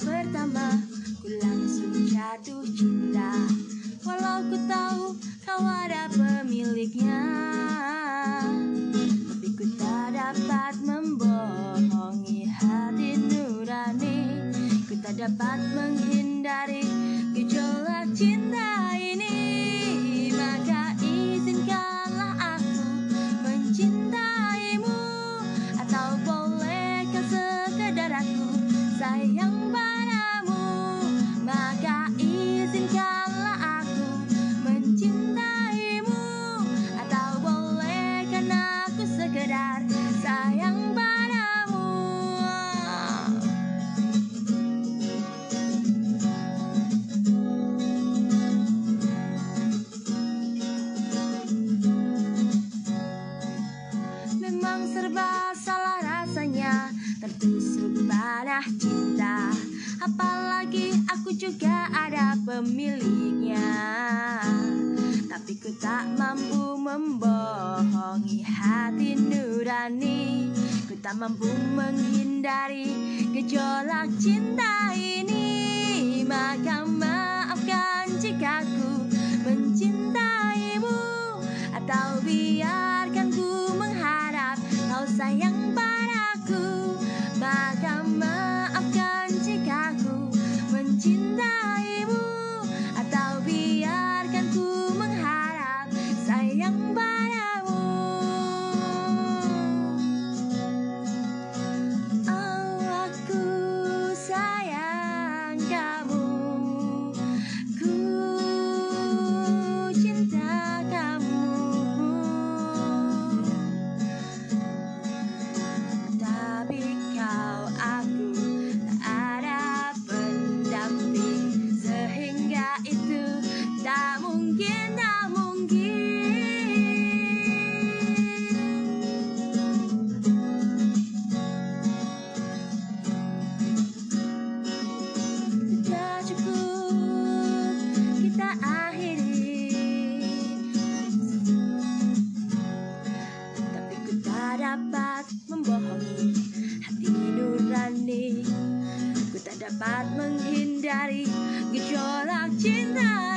pertama Ku langsung jatuh cinta. Walau ku tahu kau ada pemiliknya. Tapi ku tak dapat membohongi hati nurani. Ku tak dapat menghindari gejolak cinta Tertusuk panah cinta. Apalagi aku juga ada pemiliknya. Tapi ku tak mampu membohongi hati nurani. Ku tak mampu menghindari gejolak cinta ini. Maka maafkan jika ku mencintaimu. Atau biarkan ku mengharap kau sayang dapat menghindari gejolak cinta